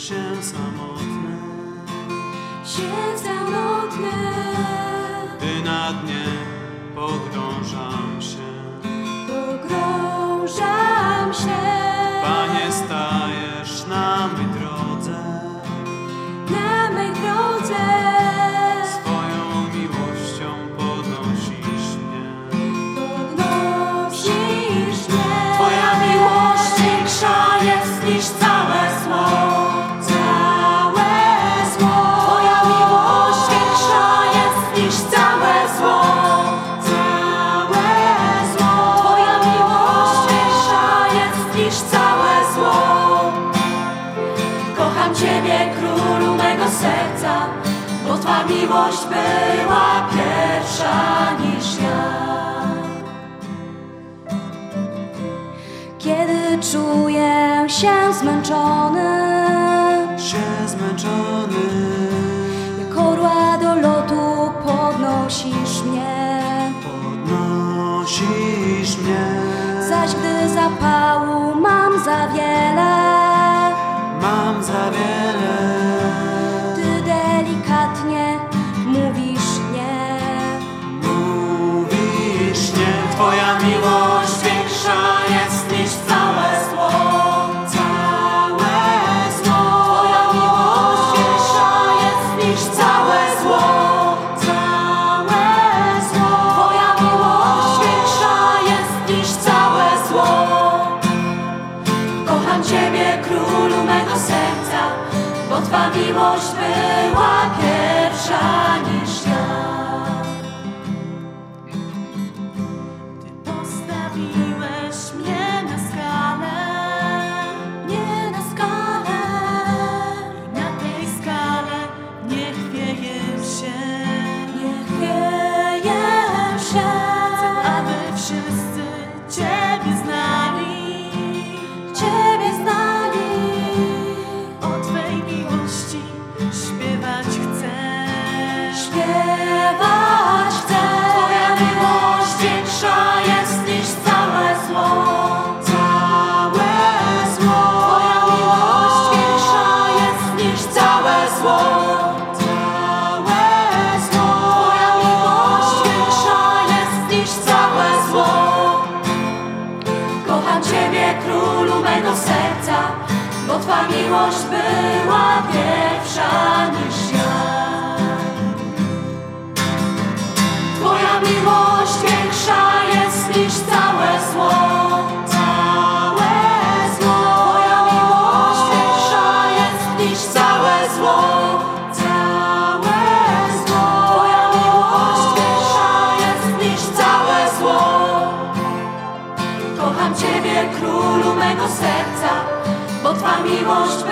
się samotny, się samotny, serca, bo Twa miłość była pierwsza niż ja. Kiedy czuję się zmęczony, Się zmęczony, jak orła do lotu podnosisz mnie. podnosisz mnie. Zaś gdy zapału mam za wiele, Mam za wiele, Twoja miłość większa jest niż całe zło. Całe zło, Twoja miłość większa jest niż całe zło. całe zło. Twoja miłość większa jest niż całe zło. Kocham Ciebie, królu mego serca, bo Twa miłość była pierwsza Twoja miłość większa jest niż całe zło. Całe zło, Twoja miłość większa jest niż całe zło. całe zło. Twoja miłość większa jest niż całe zło. Kocham Ciebie, królu serca, bo miłość była pierwsza królu mego serca, bo Twa miłość